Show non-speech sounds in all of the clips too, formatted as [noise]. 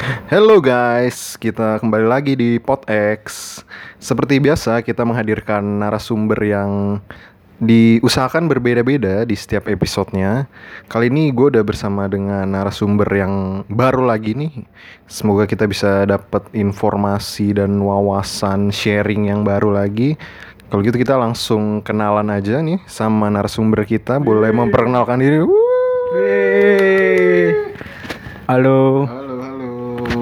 Hello guys, kita kembali lagi di PodX. Seperti biasa, kita menghadirkan narasumber yang diusahakan berbeda-beda di setiap episodenya. Kali ini gue udah bersama dengan narasumber yang baru lagi nih. Semoga kita bisa dapat informasi dan wawasan sharing yang baru lagi. Kalau gitu kita langsung kenalan aja nih sama narasumber kita. Boleh memperkenalkan diri. Halo, halo.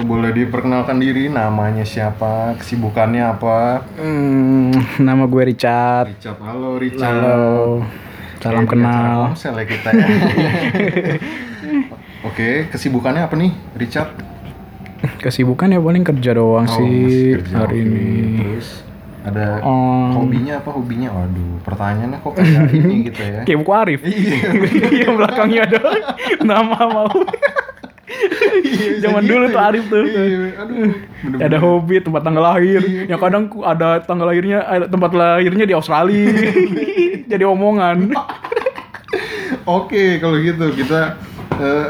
Boleh diperkenalkan diri, namanya siapa, kesibukannya apa? Hmm, nama gue Richard. Richard, halo Richard. Halo. Salam Kayak acara kenal. Komsel ya kita ya. [laughs] Oke, kesibukannya apa nih, Richard? Kesibukan ya paling kerja doang Oh, sih kerja, hari oke. ini. Terus ada Um, hobinya apa hobinya? Waduh, pertanyaannya kok kayak ini gitu ya. Kayak buku Arif. Iya. [laughs] Yang belakangnya ada [laughs] nama mau. Zaman dulu tuh Arif tuh. Iya, aduh. bener-bener. Ada hobi tempat tanggal lahir. Iya. Yang kadang ku- ada tanggal lahirnya, ada tempat lahirnya di Australia. [laughs] Jadi omongan. [laughs] Oke, kalau gitu kita eh,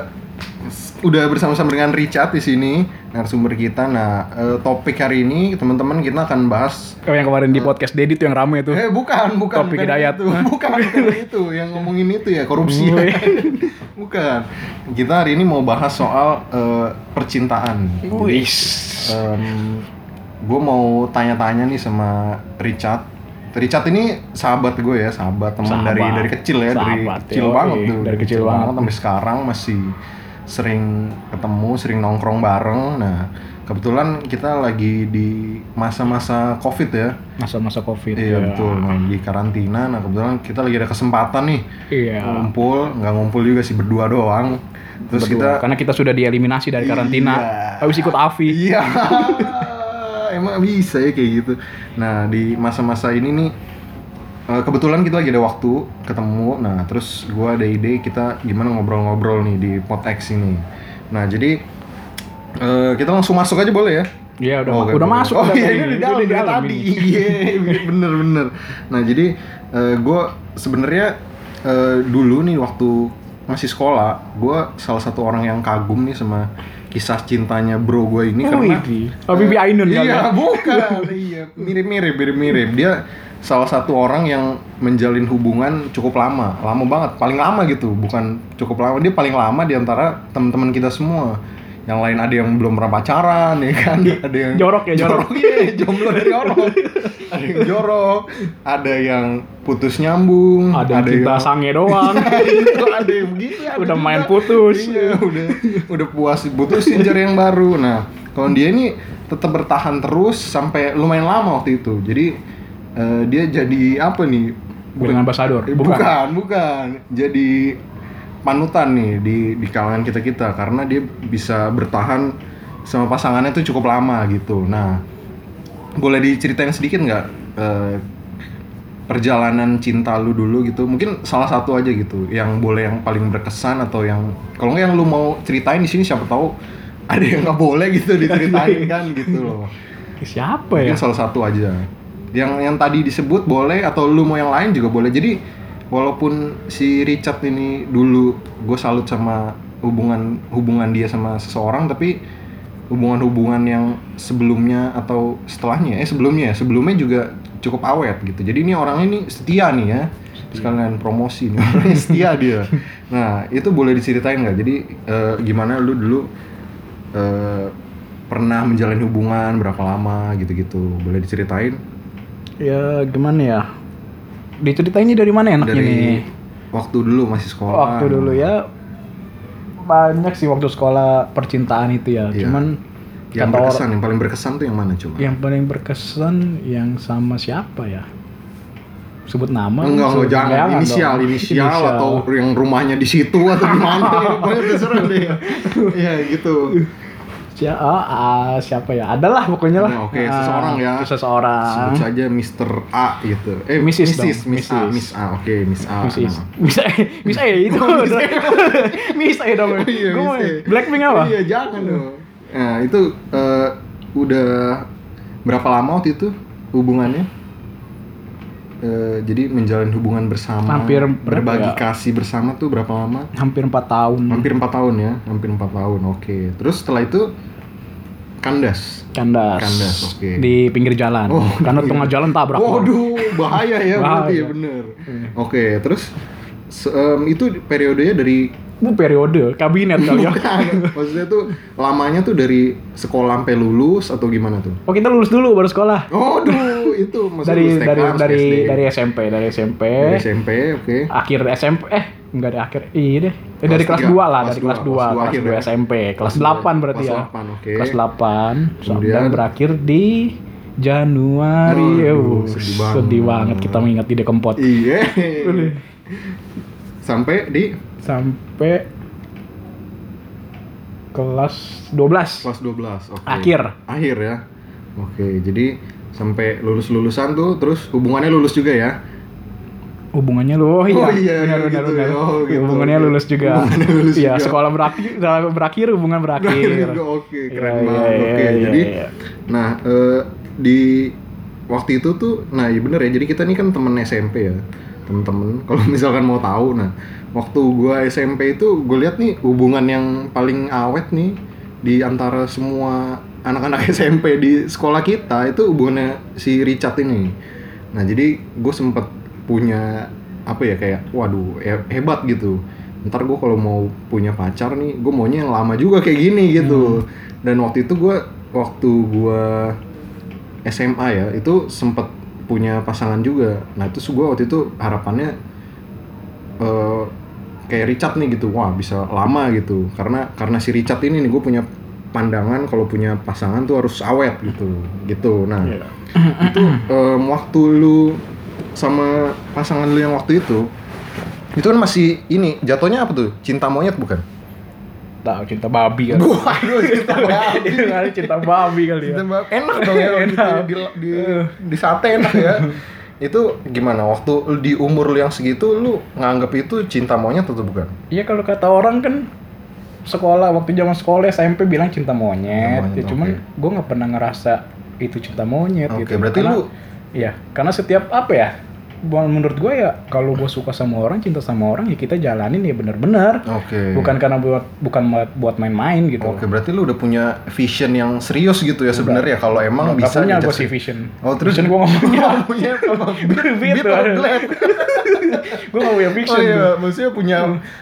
udah bersama-sama dengan Richard di sini narasumber kita. Nah, eh, topik hari ini teman-teman kita akan bahas Kayak yang kemarin di podcast Dedi tuh yang rame tuh. Eh bukan, bukan. Topik bukan Hidayat. Itu. [laughs] Bukan, bukan itu. Yang ngomongin itu ya korupsi. Bukan. Kita hari ini mau bahas soal eh, percintaan. Wis. gue mau tanya-tanya nih sama Richard. Richard ini sahabat gue ya, sahabat teman dari dari kecil ya, dari Sahabat, kecil yoi. banget tuh, Dari kecil banget. sampai sekarang masih sering ketemu, sering nongkrong bareng. Nah, kebetulan kita lagi di masa-masa covid ya, Masa-masa Covid. Iya ya. betul, nah, di karantina. Nah kebetulan kita lagi ada kesempatan nih Iya. ngumpul, nggak ngumpul juga sih berdua doang. Terus Berdua. kita, karena kita sudah dieliminasi dari karantina. Iya. Habis ikut Avi. iya, [laughs] emang bisa ya kayak gitu. Nah di masa-masa ini nih, eh, kebetulan kita lagi ada waktu ketemu. Nah terus gua ada ide kita gimana ngobrol-ngobrol nih di PodX ini. Nah jadi eh, kita langsung masuk aja boleh ya? Iya udah Oh, udah boleh. masuk Oh udah iya ini di Udah dalam tadi. ini. [laughs] Iya bener bener. Nah jadi gue sebenarnya eh, dulu nih waktu masih sekolah, gue salah satu orang yang kagum nih sama kisah cintanya bro gue ini Oh, karena Widih. Oh, Bibi Ainun kali iya ya? [laughs] bukan iya mirip-mirip mirip-mirip dia salah satu orang yang menjalin hubungan cukup lama lama banget paling lama gitu bukan cukup lama dia paling lama di antara teman-teman kita semua yang lain ada yang belum pernah pacaran ya kan ada yang Jorok ya, jorok. iya jomblo dari jorok ada yang jorok ada yang putus nyambung Ada yang cinta sange doang. [laughs] itu ada yang begitu ada Udah juga. main putus. iya udah udah puas putusin cari yang baru nah kalau dia ini tetap bertahan terus sampai lumayan lama waktu itu jadi eh, dia jadi apa nih Brand ambassador. Eh, bukan bukan jadi panutan nih di di kalangan kita kita karena dia bisa bertahan sama pasangannya tuh cukup lama gitu. Nah boleh diceritain sedikit nggak eh, perjalanan cinta lu dulu gitu? Mungkin salah satu aja gitu yang boleh yang paling berkesan atau yang kalau nggak yang lu mau ceritain di sini siapa tahu ada yang nggak boleh gitu diceritain kan gitu loh. [laughs] Siapa ya? mungkin salah satu aja. Yang yang tadi disebut boleh atau lu mau yang lain juga boleh. Jadi walaupun si Richard ini dulu gue salut sama hubungan hubungan dia sama seseorang tapi hubungan-hubungan yang sebelumnya atau setelahnya eh sebelumnya ya sebelumnya juga cukup awet gitu. Jadi ini orang ini setia nih ya. Sekalian promosi nih [laughs] setia dia. Nah itu boleh diceritain nggak? Jadi eh, gimana lu dulu eh, pernah menjalin hubungan berapa lama gitu-gitu? Boleh diceritain? Ya gimana ya? Diceritainnya dari mana enaknya dari nih? waktu dulu masih sekolah Waktu dulu ya banyak sih waktu sekolah percintaan itu ya. Iya. Cuman yang kata berkesan yang paling berkesan tuh yang mana coba yang paling berkesan yang sama siapa ya? Sebut nama? enggak enggak Sebut- jangan dong. inisial, inisial atau yang rumahnya di situ atau di mana [laughs] terserah deh ya gitu Si- ah, ah, siapa ya? Adalah pokoknya lah. Nah, oke, Ah, seseorang ya. Seseorang. sebut saja Mr. A gitu eh Mrs. Mrs. Miss A Mrs. Miss A oke Miss A Miss Is. Nah. Miss A, Miss A itu. [laughs] Miss A dong. Oh iya, Miss mau- A. Blackpink apa? Oh iya, jangan dong. Nah, itu eh, udah berapa lama waktu itu hubungannya? Eh, jadi menjalin hubungan bersama, Hampir berbagi ya? kasih bersama tuh berapa lama? Hampir 4 tahun. Hampir empat tahun ya, hampir empat tahun. Oke. Terus setelah itu kandas. Kandas. Kandas, oke. Di pinggir jalan. Oh, Karena iya. tengah jalan tabrak. Waduh, bahaya ya berarti ya Bahaya. bener. Oke, terus se- em, itu periodenya dari Bu periode kabinet kali ya. Maksudnya tuh lamanya tuh dari sekolah sampai lulus atau gimana tuh? Oh kita lulus dulu baru sekolah. Oh, duh, itu maksudnya Dari lulus TK, dari dari SD. dari SMP dari SMP. Dari SMP, oke. Akhir SMP eh enggak ada akhir. Iya deh. Eh, Kelas dari kelas tiga. 2 lah, Kelas dari kelas 2, kelas dua kelas akhir 2 ya? SMP, kelas Kelas dua, 8 berarti kelas ya. delapan, oke. Kelas 8 Kemudian- dan berakhir di Januari. Waduh, Uh, sedih sedih, banget. banget kita mengingat di Dekempot. Iya. Sampai di Sampai kelas 12. kelas 12. Oke. Akhir. Akhir ya. Oke, jadi sampai lulus-lulusan tuh terus hubungannya lulus juga ya. Hubungannya lu, oh iya, Oh iya, benar, gitu benar, ya. benar. Oh, gitu, hubungannya oke. lulus juga. Hubungannya lulus Iya, juga. sekolah berakhir, sekolah berakhir, hubungan berakhir. Oke, keren Iya, banget. iya, Oke, iya, jadi iya. nah eh, di waktu itu tuh nah iya bener ya. Jadi kita nih kan temen SMP ya. Temen-temen kalau misalkan mau tahu nah, waktu gua SMP itu gue lihat nih hubungan yang paling awet nih di antara semua anak-anak [laughs] SMP di sekolah kita itu hubungannya si Richard ini. Nah, jadi gue sempet punya apa ya kayak waduh he- hebat gitu. Ntar gue kalau mau punya pacar nih gue maunya yang lama juga kayak gini gitu. Dan waktu itu gue waktu gue SMA ya itu sempet punya pasangan juga. Nah itu gue waktu itu harapannya eh, kayak Richard nih gitu wah bisa lama gitu karena karena si Richard ini nih gue punya pandangan kalau punya pasangan tuh harus awet gitu gitu nah Iya. itu em, waktu lu sama pasangan lu yang waktu itu itu kan masih ini jatuhnya apa tuh cinta monyet bukan? Tahu cinta babi kan. Waduh cinta Itu kali [laughs] cinta babi kali ya. Cinta enak dong ya kalau gitu Enak. di, di, di sate enak ya. [laughs] itu gimana waktu di umur lu yang segitu lu nganggap itu cinta monyet atau bukan? Iya kalau kata orang kan sekolah waktu zaman sekolah SMP bilang cinta monyet, Cinta monyet, ya cuman oke. gue nggak pernah ngerasa itu cinta monyet Oke, gitu. berarti Karena- lu- Iya, karena setiap apa ya? Menurut gue ya kalau gue suka sama orang, cinta sama orang ya kita jalanin ya bener-bener. Oke. Bukan karena buat bukan buat- main-main gitu. Oke, berarti lu udah punya vision yang serius gitu ya sebenarnya kalau emang Nggak bisa punya gue sih vision. Oh, terus vision gue [laughs] nggak punya. Oh, Blade? gue nggak punya Oh vision. iya, tuh. maksudnya punya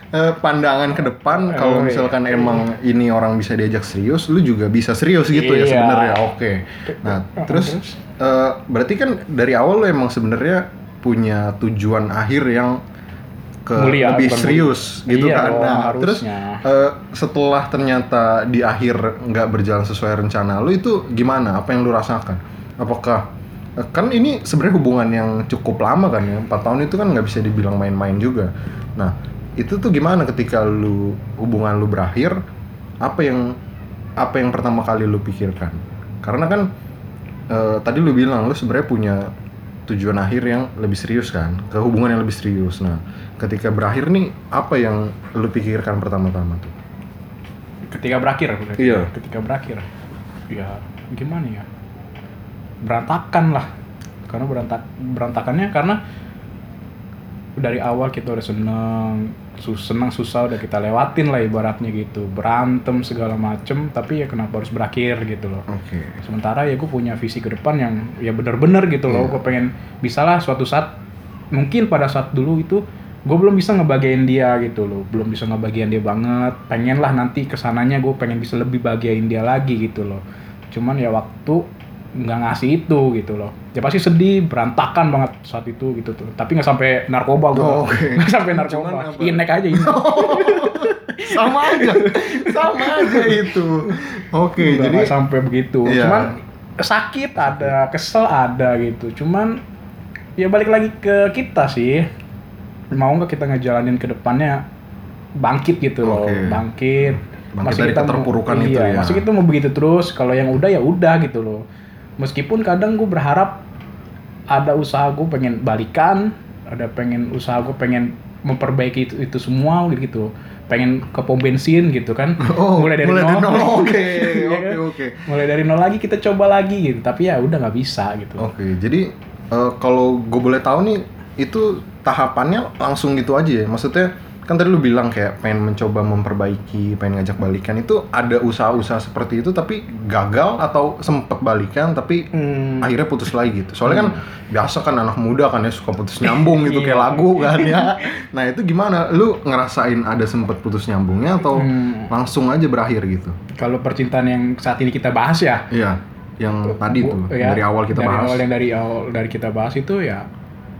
eh, pandangan ke depan kalau Oh, iya. misalkan emang ini orang bisa diajak serius, lu juga bisa serius gitu ya Iya. sebenarnya. Oke. Nah, Oh, terus eh, berarti kan dari awal lu emang sebenarnya punya tujuan akhir yang ke Mulia, lebih serius gitu Iya kan. Nah, terus eh, setelah ternyata di akhir nggak berjalan sesuai rencana lu itu gimana? Apa yang lu rasakan? Apakah eh, kan ini sebenarnya hubungan yang cukup lama kan ya? 4 tahun itu kan nggak bisa dibilang main-main juga. Nah, itu tuh gimana ketika lu hubungan lu berakhir? Apa yang apa yang pertama kali lu pikirkan? Karena kan eh, tadi lu bilang lu sebenarnya punya tujuan akhir yang lebih serius kan, ke hubungan yang lebih serius. Nah, ketika berakhir nih apa yang lu pikirkan pertama-tama tuh? ketika berakhir berarti. Iya. ketika berakhir ya gimana ya berantakan lah karena berantak berantakannya karena dari awal kita udah seneng sus senang susah udah kita lewatin lah ibaratnya gitu. Berantem segala macem tapi ya kenapa harus berakhir gitu loh. Oke. sementara ya gue punya visi ke depan yang ya bener-bener gitu loh. Iya. gue pengen bisalah suatu saat mungkin pada saat dulu itu gue belum bisa ngebagian dia gitu loh. Belum bisa ngebagian dia banget. Pengen lah nanti ke sananya gue pengen bisa lebih bagiain dia lagi gitu loh. Cuman ya waktu nggak ngasih itu gitu loh. Ya pasti sedih berantakan banget saat itu gitu tuh. Tapi nggak sampai narkoba gue Oh, oke. nggak sampai narkoba. inek aja inek. Sama aja, sama aja itu. Oke, Nggak- jadi sampai begitu. Iya. cuman sakit ada kesel ada gitu. Cuman ya balik lagi ke kita sih. Mau nggak kita ngejalanin ke depannya bangkit gitu loh. Bangkit. Bangkit dari mau- keterpurukan iya, itu ya. masih kita mau begitu terus. Kalau yang udah ya udah gitu loh meskipun kadang gue berharap ada usaha gue pengen balikan ada pengen usaha gue pengen memperbaiki itu, itu semua gitu pengen ke pom bensin gitu kan [laughs] Oh, mulai dari mulai nol. Oke, [laughs] Iya oke, kan? oke. mulai dari nol lagi kita coba lagi gitu tapi ya udah nggak bisa gitu Oke, jadi eh, kalau gue boleh tahu nih, itu tahapannya langsung gitu aja ya? Maksudnya kan tadi lu bilang kayak pengen mencoba memperbaiki, pengen ngajak balikan itu ada usaha-usaha seperti itu tapi gagal atau sempet balikan tapi Hmm. akhirnya putus lagi gitu. Soalnya kan biasa kan anak muda kan ya suka putus nyambung gitu [laughs] kayak Iya. lagu kan ya. [laughs] Nah, itu gimana? Lu ngerasain ada sempet putus nyambungnya atau Hmm. langsung aja berakhir gitu? Kalau percintaan yang saat ini kita bahas ya, Iya, yang tadi tuh ya, dari awal kita dari bahas. awal yang dari awal dari kita bahas itu ya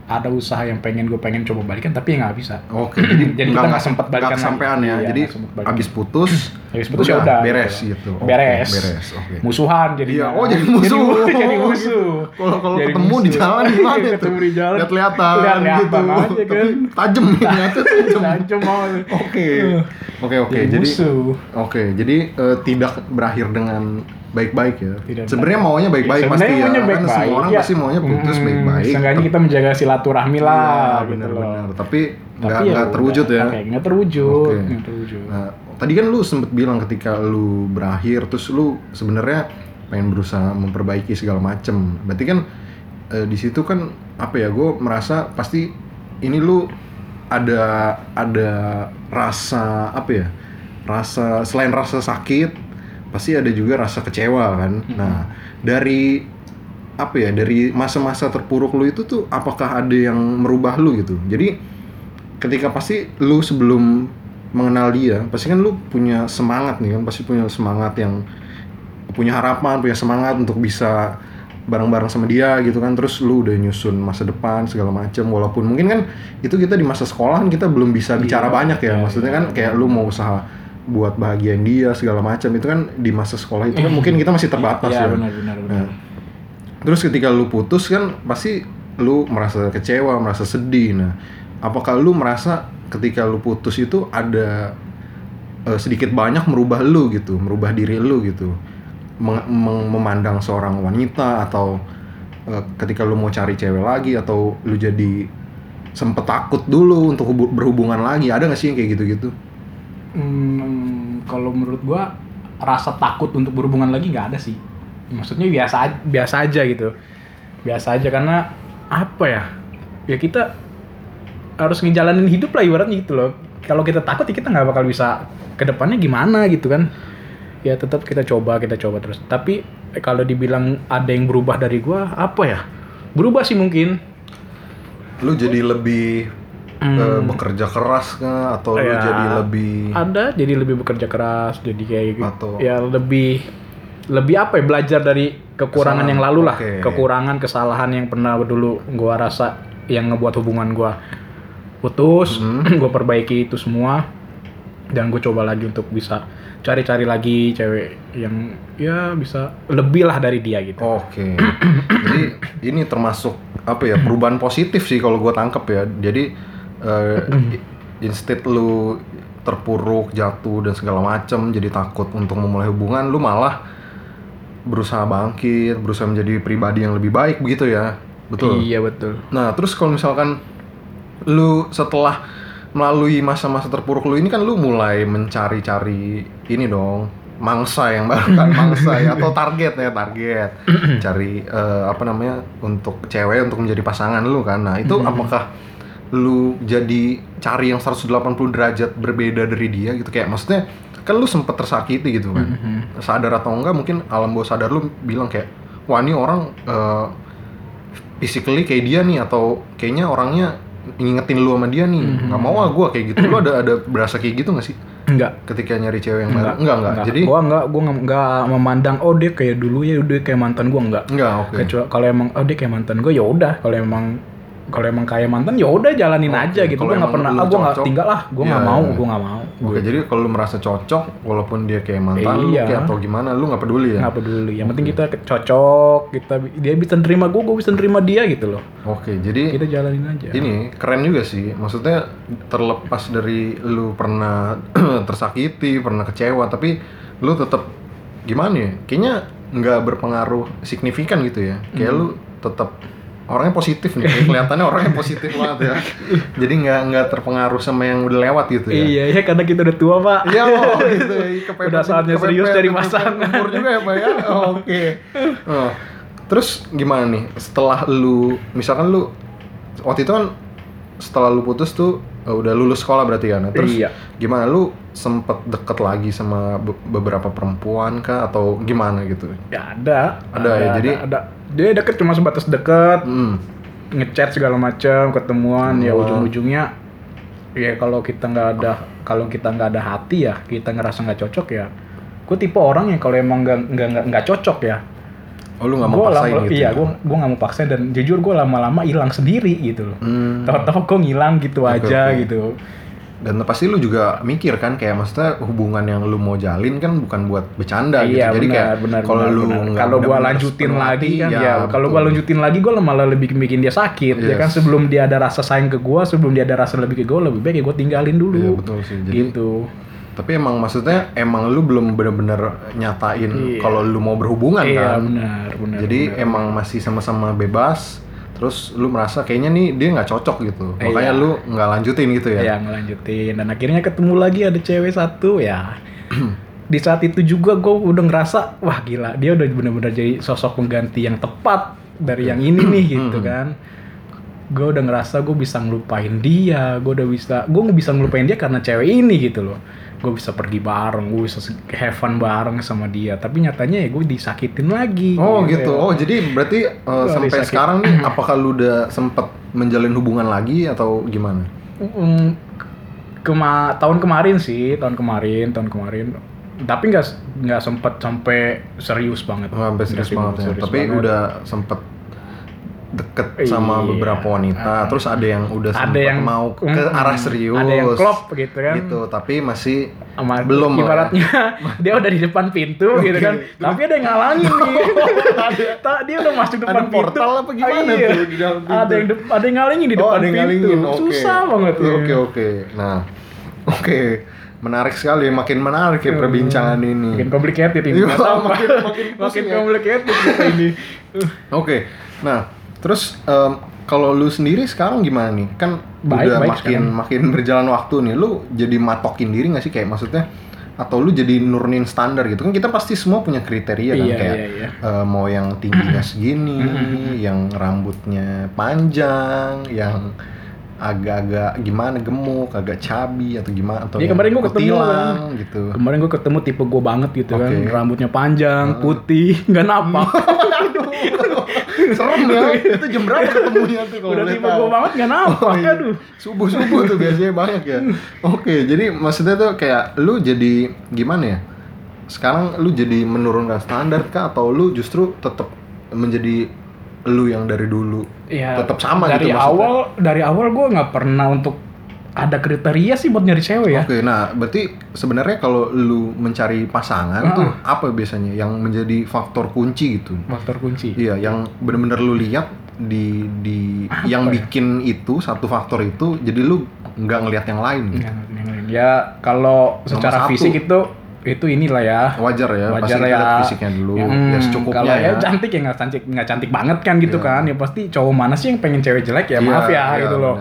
ada usaha yang pengen gue pengen coba balikan tapi ya nggak bisa. Oke, [clears throat] jadi, Jadi kita nggak sempet balikan nggak kesampean lagi. ya. Iya, jadi habis putus, [clears throat] Habis putus ya udah, beres gitu. gitu. Oke, Beres. beres. Oke. Musuhan jadi Iya, oh jadi musuh. jadi musuh. [laughs] [laughs] Kalau kalau Jadi ketemu di musuh. jalan [laughs] gimana tuh? Ketemu di jalan. Lihat-lihatan Lihat-lihatan gitu. aja kan. Tajam. Tajam mau. Oke. Oke, oke. Jadi Jadi musuh. Oke, jadi eh, tidak berakhir dengan baik-baik ya. Sebenarnya maunya baik-baik pasti Sebenarnya ya. maunya Kan baik-baik, semua orang ya. pasti maunya putus Hmm, baik-baik. Seenggaknya kita menjaga silaturahmi lah Iya, gitu benar-benar. loh. Tapi nggak ya nggak terwujud ya. Oke, nggak terwujud, nggak terwujud. Nah, tadi kan lu sempet bilang ketika lu berakhir, terus lu sebenarnya pengen berusaha memperbaiki segala macem. Berarti kan eh, di situ kan apa ya? Gue merasa pasti ini lu ada ada rasa apa ya? Rasa selain rasa sakit, pasti ada juga rasa kecewa kan. Nah, dari apa ya? Dari masa-masa terpuruk lu itu tuh apakah ada yang merubah lu gitu? Jadi ketika pasti lu sebelum mengenal dia pasti kan lu punya semangat nih kan pasti punya semangat yang punya harapan punya semangat untuk bisa bareng-bareng sama dia gitu kan terus lu udah nyusun masa depan segala macem walaupun mungkin kan itu kita di masa sekolah kan kita belum bisa bicara Iya, banyak ya iya, maksudnya iya. kan kayak lu mau usaha buat bahagiain dia segala macam itu kan di masa sekolah itu kan mungkin kita masih terbatas ya Iya benar benar benar. Nah, terus ketika lu putus kan pasti lu merasa kecewa, merasa sedih. Nah, apakah lu merasa ketika lu putus itu ada eh, sedikit banyak merubah lu gitu, merubah diri lu gitu, Meng- meng- memandang seorang wanita atau eh, ketika lu mau cari cewek lagi atau lu jadi sempet takut dulu untuk hubu- berhubungan lagi, ada nggak sih yang kayak gitu-gitu? Hmm, kalau menurut gua rasa takut untuk berhubungan lagi nggak ada sih. Maksudnya biasa biasa aja gitu. Biasa aja karena apa ya? Ya kita harus ngejalanin hidup lah ibaratnya gitu loh. Kalau kita takut ya kita nggak bakal bisa ke depannya gimana gitu kan. Ya tetap kita coba, kita coba terus. Tapi eh, kalau dibilang ada yang berubah dari gua, apa ya? Berubah sih mungkin. Lu jadi lebih eh, bekerja keras kah atau lu Hmm. Ya, jadi lebih ada jadi lebih bekerja keras jadi kayak gitu Atau- ya lebih lebih apa ya belajar dari kekurangan Kesalahan, yang lalu lah oke. kekurangan kesalahan yang pernah dulu gua rasa yang ngebuat hubungan gua putus Hmm. [clears throat] gua perbaiki itu semua dan gue coba lagi untuk bisa cari-cari lagi cewek yang ya bisa lebih lah dari dia gitu Oke. Jadi ini termasuk apa ya perubahan positif sih kalau gue tangkep ya. Jadi eh, instead lu terpuruk, jatuh dan segala macem, jadi takut untuk memulai hubungan, lu malah berusaha bangkit, berusaha menjadi pribadi yang lebih baik begitu ya. Betul. iya betul Nah, terus kalau misalkan lu setelah melalui masa-masa terpuruk lu ini kan lu mulai mencari-cari ini dong mangsa yang baru kan [laughs] mangsa ya atau target ya target cari eh, apa namanya untuk cewek untuk menjadi pasangan lu kan nah itu apakah lu jadi cari yang 180 derajat berbeda dari dia gitu. Kayak maksudnya kan lu sempet tersakiti gitu kan. Sadar atau enggak mungkin alam bawah sadar lu bilang kayak wah ini orang eh, physically kayak dia nih atau kayaknya orangnya ngingetin lu sama dia nih. Nggak mau ah gue kayak gitu. Lu ada ada berasa kayak gitu nggak sih? Enggak ketika nyari cewek yang baru? Enggak enggak, jadi gua enggak gua enggak, enggak memandang oh dia kayak dulu ya udah kayak mantan gua. Enggak enggak oke. Kecuali kalau emang oh dia kayak mantan gue ya udah. Kalau emang kalau emang kayak mantan ya udah jalanin Oke, aja gitu gue nggak pernah ah gue nggak tinggal lah gue nggak ya, mau ya. gue nggak mau Oke, jadi kalau lu merasa cocok, walaupun dia kayak mantan lu Iya. kayak atau gimana, lu nggak peduli ya? nggak peduli yang penting kita cocok kita dia bisa nerima gue gue bisa nerima dia gitu loh Oke, jadi kita jalanin aja ini keren juga sih. Maksudnya terlepas dari lu pernah [clears throat] tersakiti, pernah kecewa, tapi lu tetap gimana ya? Kayaknya nggak berpengaruh signifikan gitu ya. Kayak Hmm. lu tetap orangnya positif nih. Kelihatannya orangnya positif banget ya. [laughs] Jadi nggak nggak terpengaruh sama yang udah lewat gitu ya. iya ya karena kita udah tua pak Iya, oh, gitu ya. Kepepet, Udah saatnya kepepet, serius kepepet pasangan. umur juga ya, Pak ya. Oh, [laughs] Oke. Oh. Terus gimana nih? Setelah lu misalkan lu waktu itu kan setelah lu putus tuh Oh, udah lulus sekolah berarti ya. Nah, terus Iya. gimana lu sempet deket lagi sama be- beberapa perempuan kah atau gimana gitu? Ya ada. Ada ya, jadi- ada, dia deket cuma sebatas deket, Hmm. ngechat segala macam, ketemuan ya ujung-ujungnya ya kalau kita nggak ada kalau kita nggak ada hati ya kita ngerasa nggak cocok ya. Gue tipe orang yang kalau emang nggak nggak cocok ya. Oh, lu nggak mau Gue paksain lama, gitu? iya gue gue nggak mau paksain dan jujur gue lama-lama hilang sendiri gitu loh. Hmm. Tahu-tahu gue ngilang gitu Oke, aja oke. gitu. Dan pasti lu juga mikir kan kayak maksudnya hubungan yang lu mau jalin kan bukan buat bercanda iya, gitu. Jadi benar, kayak benar, kalau benar, lu kalau gua benar-benar lanjutin lagi kan ya, kalau betul. gua lanjutin lagi gua malah lebih bikin dia sakit ya Yes. kan sebelum dia ada rasa sayang ke gua sebelum dia ada rasa lebih ke gua lebih baik ya gua tinggalin dulu Iya, betul sih. Jadi gitu tapi emang maksudnya emang lu belum bener-bener nyatain Iya. kalau lu mau berhubungan iya kan. benar benar Jadi benar. emang masih sama-sama bebas. Terus lu merasa kayaknya nih dia nggak cocok gitu. Iya. Makanya lu nggak lanjutin gitu ya. ya ngelanjutin dan akhirnya ketemu lagi ada cewek satu ya [clears throat] di saat itu juga gue udah ngerasa wah gila dia udah bener-bener jadi sosok pengganti yang tepat dari yang ini nih [clears throat] gitu kan gue udah ngerasa gue bisa ngelupain dia gue udah bisa gue nggak bisa ngelupain dia karena cewek ini gitu loh gue bisa pergi bareng gue bisa have fun bareng sama dia tapi nyatanya ya gue disakitin lagi Oh gitu. ya. Oh jadi berarti uh, Gua sampai disakit. sekarang nih [clears throat] apakah lu udah sempet menjalin hubungan lagi atau gimana? Mm, kema tahun kemarin sih tahun kemarin tahun kemarin tapi nggak nggak sempet sampai serius banget Oh, sampai serius Nggak banget ya. serius Tapi banget. udah sempet deket sama Iya. beberapa wanita. Terus ada yang udah ada yang mau ke Mm, arah serius. ada yang klop gitu kan Gitu. Tapi masih sama Belum lah ya. ibaratnya [laughs] dia udah di depan pintu gitu kan tapi ada yang ngalangin [laughs] nih dia udah masuk depan Ada portal pintu apa gimana Iya. tuh di dalam pintu? ada yang de- ada yang ngalingin di Oh, depan ada yang pintu ngalingin. Oke. susah banget Oke, ya. Oke, oke. Nah, [laughs] oke. Menarik sekali, makin menarik ya perbincangan ini. makin complicated ini tahu, makin- makin makin ya. complicated ini Oke. Nah, terus em, kalau lu sendiri sekarang gimana nih? Kan Baik, udah baik makin sekarang. makin berjalan waktu nih. Lu jadi matokin diri gak sih kayak maksudnya atau lu jadi nurunin standar gitu kan kita pasti semua punya kriteria kan Iya, kayak iya, iya. eh, mau yang tingginya segini, [clears throat] yang rambutnya panjang, yang agak-agak gimana gemuk, agak cabi atau gimana atau yang kemarin gua ketemu kan. gitu. Kemarin gue ketemu tipe gue banget gitu kan, Oke. rambutnya panjang, putih, [laughs] nggak napak. [laughs] Serem ya. Itu jam berapa ketemunya tuh kalau Udah boleh tipe tahu? gue banget nggak napak, Oh, iya. aduh. Subuh-subuh tuh biasanya banget ya. Oke, jadi maksudnya tuh kayak lu jadi gimana ya? Sekarang lu jadi menurunkan standar kah atau lu justru tetap menjadi lu yang dari dulu? Ya, Tetap sama dari gitu maksudnya? awal dari awal gue nggak pernah untuk ada kriteria sih buat nyari cewek ya. Oke, nah berarti sebenarnya kalau lu mencari pasangan Ah. tuh apa biasanya yang menjadi faktor kunci gitu? Faktor kunci. Iya, yang bener-bener lu lihat di di Apa yang ya? bikin itu satu faktor itu jadi lu nggak ngelihat yang lain gitu. Yang- yang lain. Ya kalau secara satu. fisik itu itu inilah ya. Wajar ya, Wajar pasti ya. fisiknya dulu, Hmm, ya secukupnya kalau ya. cantik ya nggak cantik nggak cantik banget kan gitu Iya. kan. Ya pasti cowok mana sih yang pengen cewek jelek ya Iya, maaf ya iya, gitu loh.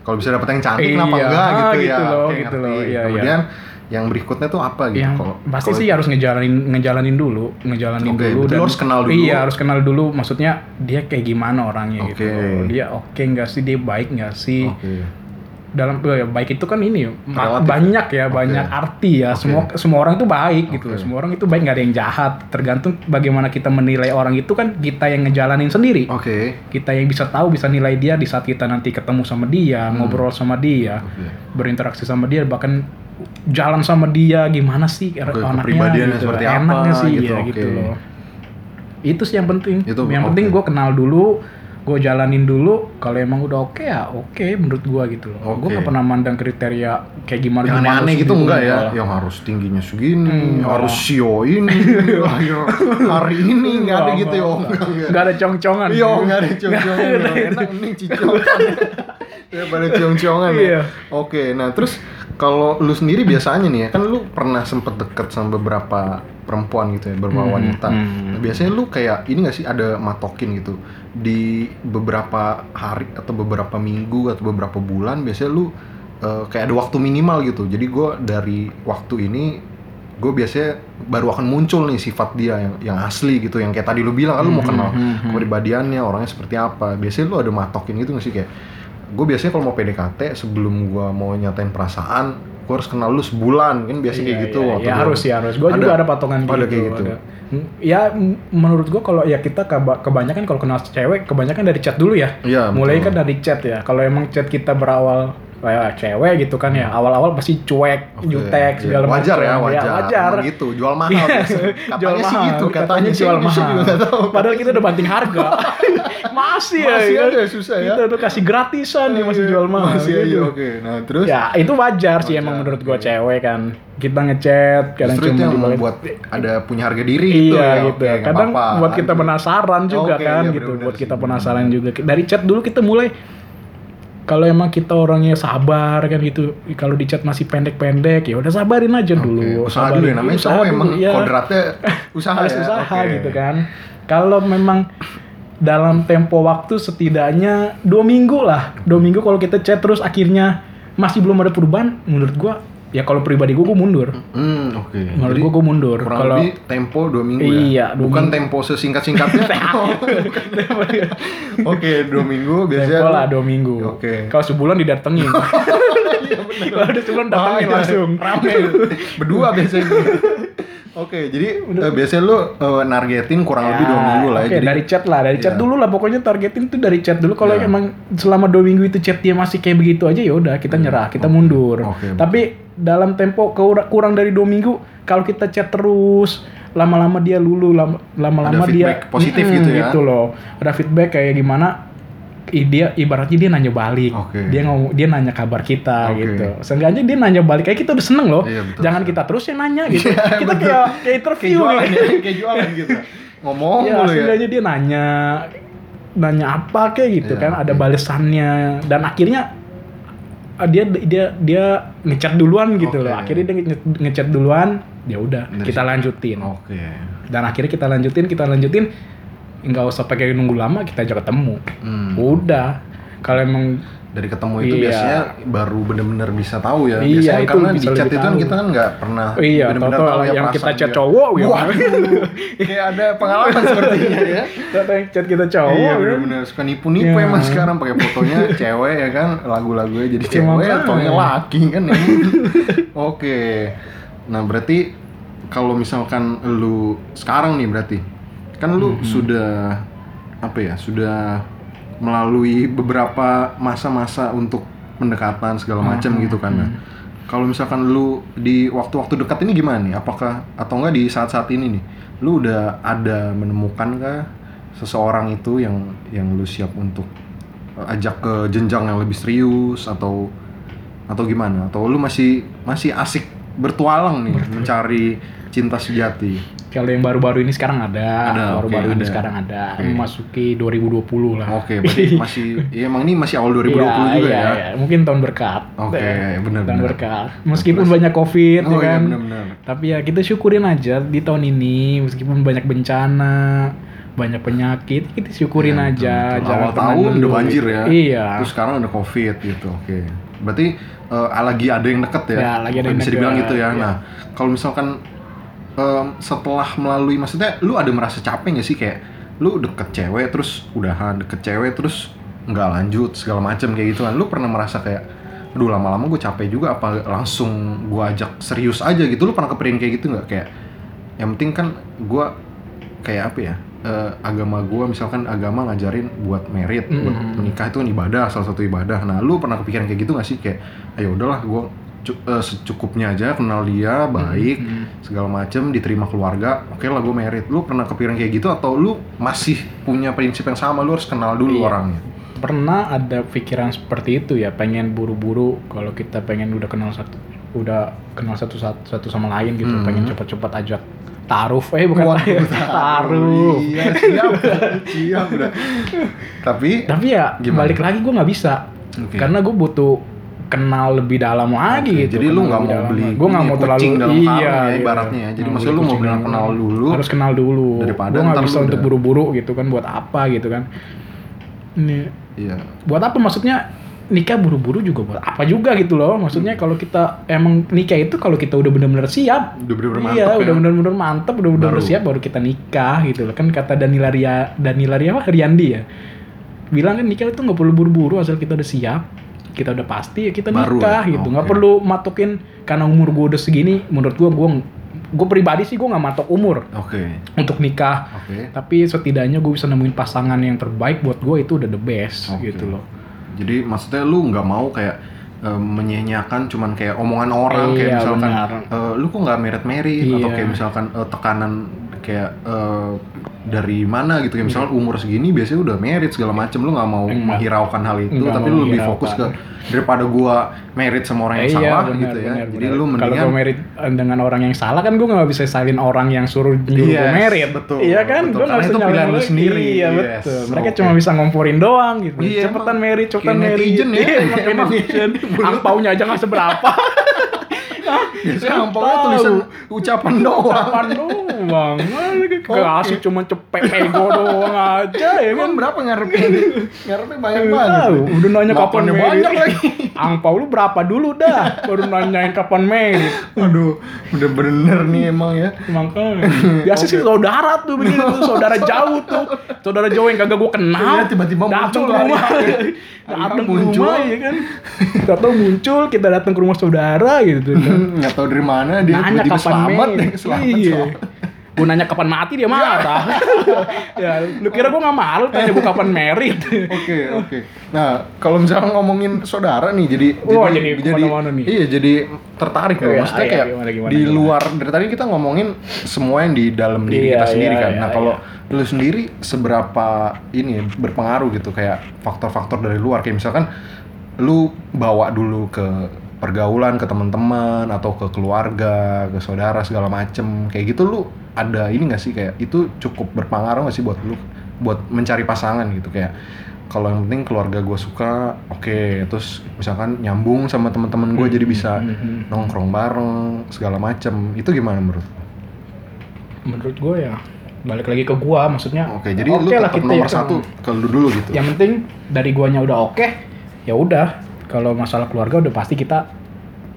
Kalau bisa dapet yang cantik kenapa Iya, enggak gitu, gitu ya. loh, Oke, gitu ngerti. loh, iya, Kemudian yang berikutnya tuh apa gitu yang kalau pasti kalau- sih harus ngejalanin ngejalanin dulu ngejalanin Oke, dulu lu harus kenal dulu. iya harus kenal dulu maksudnya dia kayak gimana orangnya gitu Oke. dia oke nggak sih dia baik nggak sih Oke. Dalam eh, baik itu kan ini Relatif. banyak ya Oke. banyak arti ya Oke. semua semua orang tuh baik gitu Oke. loh semua orang itu baik nggak ada yang jahat tergantung bagaimana kita menilai orang itu kan kita yang ngejalanin sendiri Oke. kita yang bisa tahu bisa nilai dia di saat kita nanti ketemu sama dia Hmm. ngobrol sama dia Oke. berinteraksi sama dia bahkan jalan sama dia gimana sih Oke, anaknya gitu. seperti apa, enaknya sih gitu, ya oke. gitu loh itu sih yang penting Itu, yang oke. penting gue kenal dulu gue jalanin dulu kalau emang udah oke ya oke menurut gue gitu loh gue Oke. gak pernah mandang kriteria kayak gimana Yang gimana aneh-aneh gitu enggak ya? enggak. Yang harus tingginya segini, Hmm, harus enggak. sio ini, [laughs] lahir hari ini enggak ada gitu ya. oh. Nggak ada cong-congan Iya, enggak ada ciong-ciongan. Nggak ada. Enak mending cicongan. [laughs] Ya pada ciong-ciongan ya. Iya. Oke, nah terus kalau lu sendiri biasanya nih ya, kan lu pernah sempet deket sama beberapa perempuan gitu ya, beberapa Hmm, wanita. hmm. Nah, biasanya lu kayak ini gak sih ada matokin gitu di beberapa hari atau beberapa minggu atau beberapa bulan biasanya lu eh, kayak ada waktu minimal gitu. Jadi gue dari waktu ini gue biasanya baru akan muncul nih sifat dia yang yang asli gitu yang kayak tadi lu bilang kan lu mau Hmm, kenal hmm, hmm. kepribadiannya orangnya seperti apa biasanya lu ada matokin gitu nggak sih kayak gue biasanya kalau mau PDKT sebelum gue mau nyatain perasaan gue harus kenal lu sebulan kan biasanya kayak Iya, gitu iya, waktu iya, harus sih harus. Gue juga ada potongan ada gitu. kayak gitu. ada. Hmm, Ya menurut gue kalau ya kita keba- kebanyakan kalau kenal cewek kebanyakan dari chat dulu ya. Iya, Mulai betul. kan dari chat ya. Kalau emang chat kita berawal kayak cewek gitu kan ya awal-awal pasti cuek, Oke, jutek iya. segala wajar macam. ya wajar, wajar. Emang gitu jual mahal biasanya. [laughs] katanya jual sih mahal, gitu katanya, sih jual gitu, mahal. juga tahu. Padahal kita udah banting harga. [laughs] masih ya. Masih ya. ada, susah ya. Kita tuh kasih gratisan nih masih jual mahal. masih gitu. aja oke nah terus Ya itu wajar sih Wajar, emang menurut gua cewek kan. Kita ngechat kadang justru itu yang dibalas- membuat ada punya harga diri gitu iya ya gitu. Nggak Kadang buat kita penasaran juga kan iya, gitu. Buat sih, kita penasaran juga. Dari chat dulu kita mulai kalau emang kita orangnya sabar kan gitu. Kalau di chat masih pendek-pendek ya udah sabarin aja Oke, dulu. usaha Sabarin. dulu ya namanya Usaha cowok dulu, emang iya. kodratnya [laughs] usaha harus ya usaha Oke. gitu kan. Kalau memang dalam tempo waktu setidaknya dua minggu lah. Dua minggu kalau kita chat terus akhirnya masih belum ada perubahan, menurut gua ya kalau pribadi gua, gua mundur. hmm oke Menurut Jadi, gua gua mundur. kurang Kalau lebih tempo dua minggu Iya, ya dua bukan minggu. tempo sesingkat singkatnya [laughs] oke dua minggu biasanya tempo lah dua minggu. Oke. Kalau sebulan didatengin. [laughs] Kalau udah sebulan datengin Bahaya. langsung. rame berdua biasanya Oke, jadi eh, biasanya lu eh, nargetin kurang lebih dua minggu lah ya. Oke, Jadi dari chat lah, dari chat Iya. dulu lah. Pokoknya targetin tuh dari chat dulu. Kalau Iya. emang selama dua minggu itu chat dia masih kayak begitu aja, ya udah kita nyerah, kita mundur. Oke. Tapi dalam tempo kurang dari dua minggu, kalau kita chat terus, lama-lama dia lulu, lama- lama-lama dia positif Mm-mm, gitu ya. Gitu loh. Ada feedback kayak gimana? I- dia ibaratnya dia nanya balik, Oke. dia ngomong dia nanya kabar kita Oke. gitu. Seenggaknya dia nanya balik kayak kita udah seneng loh. Iya, betul. Jangan kita terus yang nanya [laughs] gitu. Iya, kita betul. kayak kayak kayak interview jualan gitu. ya, kayak jualan gitu. [laughs] Ngomong Iya, ya. seenggaknya dia nanya nanya apa kayak gitu Iya, kan, ada oke. balesannya dan akhirnya dia dia dia ngechat duluan gitu Oke. loh. Akhirnya dia nge- ngechat duluan, ya udah kita lanjutin. Oke. Dan akhirnya kita lanjutin, kita lanjutin nggak usah pakai nunggu lama kita aja ketemu. Hmm. Udah. Kalau emang Dari ketemu itu Iya. biasanya baru bener-bener bisa tahu ya. Iya, biasanya itu karena di chat itu kan tahu. kita kan nggak pernah iya, bener-bener tahu ya yang kita chat dia. cowok ya. Waduh, [laughs] kayak ada pengalaman sepertinya ya. [laughs] Tau yang chat kita cowok. iya kan. bener-bener suka nipu-nipu emang sekarang pakai fotonya cewek ya kan lagu-lagunya jadi Iya, cewek atau yang laki kan ya. [laughs] Oke. Nah berarti kalau misalkan lu sekarang nih berarti kan lu Mm-hmm. sudah apa ya sudah melalui beberapa masa-masa untuk pendekatan segala macam Mm-hmm. gitu kan. Nah, kalau misalkan lu di waktu-waktu dekat ini gimana nih? Apakah atau enggak di saat-saat ini nih, lu udah ada menemukan kah seseorang itu yang yang lu siap untuk uh, ajak ke jenjang yang lebih serius atau atau gimana? Atau lu masih masih asik bertualang nih mencari cinta sejati? Kalau yang baru-baru ini sekarang ada, Ada, baru-baru oke, ini ada. sekarang ada. Oke. Memasuki 2020 lah. Oke, berarti [laughs] masih ya emang ini masih awal 2020 Iya, juga iya, ya. iya. Mungkin tahun berkat. Oke, Eh, bener, Tahun bener. berkat. Meskipun Terus- banyak covid Oh ya iya kan. benar-benar. Tapi ya kita syukurin aja di tahun ini meskipun banyak bencana, banyak penyakit, kita syukurin Iya, aja. betul, betul. Awal tahun udah banjir ya. Iya. Terus sekarang ada covid gitu. Oke. Berarti eh, lagi ada yang deket ya. Ya, lagi ada yang Bisa dibilang gitu ya. iya. Nah, kalau misalkan em, setelah melalui maksudnya lu ada merasa capek gak sih? Kayak lu deket cewek terus udahan deket cewek terus nggak lanjut segala macam kayak gitu kan. Lu pernah merasa kayak aduh lama-lama gue capek juga apa langsung gue ajak serius aja gitu? Lu pernah kepikiran kayak gitu nggak? Kayak yang penting kan gue kayak apa ya eh, agama gue misalkan agama ngajarin buat merit buat Mhm. menikah itu kan ibadah salah satu ibadah. Nah lu pernah kepikiran kayak gitu gak sih? Kayak ayo udahlah gue secukupnya aja kenal dia baik Mhm. segala macem diterima keluarga oke lah gue merit lu pernah kepikiran kayak gitu atau lu masih punya prinsip yang sama lu harus kenal dulu Iya. orangnya Pernah ada pikiran seperti itu ya, pengen buru-buru kalau kita pengen udah kenal satu udah kenal satu satu, satu sama lain gitu, Mhm. pengen cepat-cepat ajak taruh eh bukan Waduh, taruh. iya siap siap udah [laughs] tapi Tapi ya Gimana? balik lagi gue nggak bisa. Oke. Karena gue butuh kenal lebih dalam lagi Oke, gitu. jadi lu nggak mau dalam beli. Gua nggak mau terlalu dalam karung ya, iya. ibaratnya ya. Jadi Nggak maksudnya beli lu mau benar dalam kenal dulu, Harus kenal dulu. daripada Gue nggak bisa untuk buru-buru gitu kan buat apa gitu kan. Ini iya buat apa maksudnya nikah buru-buru juga buat apa juga gitu loh maksudnya Hmm. kalau kita emang nikah itu kalau kita udah bener-bener siap udah bener-bener iya mantap udah ya. bener-bener mantep udah bener-bener Baru. siap baru kita nikah gitu loh kan kata Danila Ria Danila Ria apa Riandi ya bilang kan nikah itu nggak perlu buru-buru asal kita udah siap kita udah pasti ya kita Baru nikah ya? gitu nggak Oke. perlu matokin karena umur gue udah segini menurut gue gue gue pribadi sih gue nggak matok umur Oke. untuk nikah Oke. tapi setidaknya gue bisa nemuin pasangan yang terbaik buat gue itu udah the best Oke. gitu loh Jadi maksudnya lu nggak mau kayak eh, menyanyiakan cuman kayak omongan orang kayak Iya, misalkan benar. eh, lu kok nggak merit-merit atau Iya. kayak misalkan eh, tekanan kayak eh, dari mana gitu. Kayak misalkan umur segini biasanya udah merit segala macem lu nggak mau Enggak. menghiraukan hal itu Enggak tapi lu lebih fokus ke daripada gua merit sama orang yang Eh, salah benar, gitu ya. benar, jadi benar. lu kalau mendingan gue merit eh, dengan orang yang salah kan gue nggak bisa salin orang yang suruh gue Yes, merit betul, iya kan? betul. gue nggak bisa itu pilihan lu sendiri. iya Yes, betul. Mereka oke. cuma bisa ngomporin doang gitu. Iya, cepetan merit cepetan merit netizen ya. Iya, [laughs] emang netizen. Angpaunya aja nggak seberapa. [laughs] Biasanya pokoknya tulisan ucapan doang. Kapan doang kasih cuma cepet pego doang aja ya kan Emang berapa ngarepin? ngarepin banyak banget. tahu, udah nanya kapan merit. banyak lagi. Angpau lu berapa dulu dah, baru nanyain kapan merit. Aduh, udah bener nih emang ya. Makanya. Biasa sih saudara tuh begitu, saudara jauh tuh. Saudara jauh yang kagak gua kenal. Iya, tiba-tiba muncul ke rumah. hari-hari. Datang ke Muncul. rumah ya kan. Tahu muncul, kita datang ke rumah saudara gitu. [laughs] Nggak tahu dari mana dia tiba-tiba kapan selamat deh, selamat, Iya. selamat. Gue nanya kapan mati dia marah. [laughs] ya, lu kira gue gak malu tanya gue kapan merit? [laughs] Oke, oke. Nah, kalau misalnya ngomongin saudara nih, jadi Wah, jadi ke mana-mana nih. Iya, jadi tertarik loh. Iya, Maksudnya iya, kayak gimana, gimana, di gimana. luar dari tadi kita ngomongin semua yang di dalam diri Iya, kita sendiri iya, kan. iya, nah, kalau lu sendiri seberapa ini ya, berpengaruh gitu kayak faktor-faktor dari luar kayak misalkan lu bawa dulu ke pergaulan ke teman-teman atau ke keluarga, ke saudara segala macem. Kayak gitu lu ada ini gak sih? Kayak itu cukup berpengaruh gak sih buat lu buat mencari pasangan gitu? Kayak kalau yang penting keluarga gue suka oke. Terus misalkan nyambung sama teman-teman gue jadi bisa Mhm. nongkrong bareng segala macem. Itu gimana menurut Menurut gue ya balik lagi ke gua maksudnya oke jadi oke lu lah tetap kita nomor ya, satu ke lu dulu gitu. Yang penting dari guanya udah oke ya udah kalau masalah keluarga udah pasti kita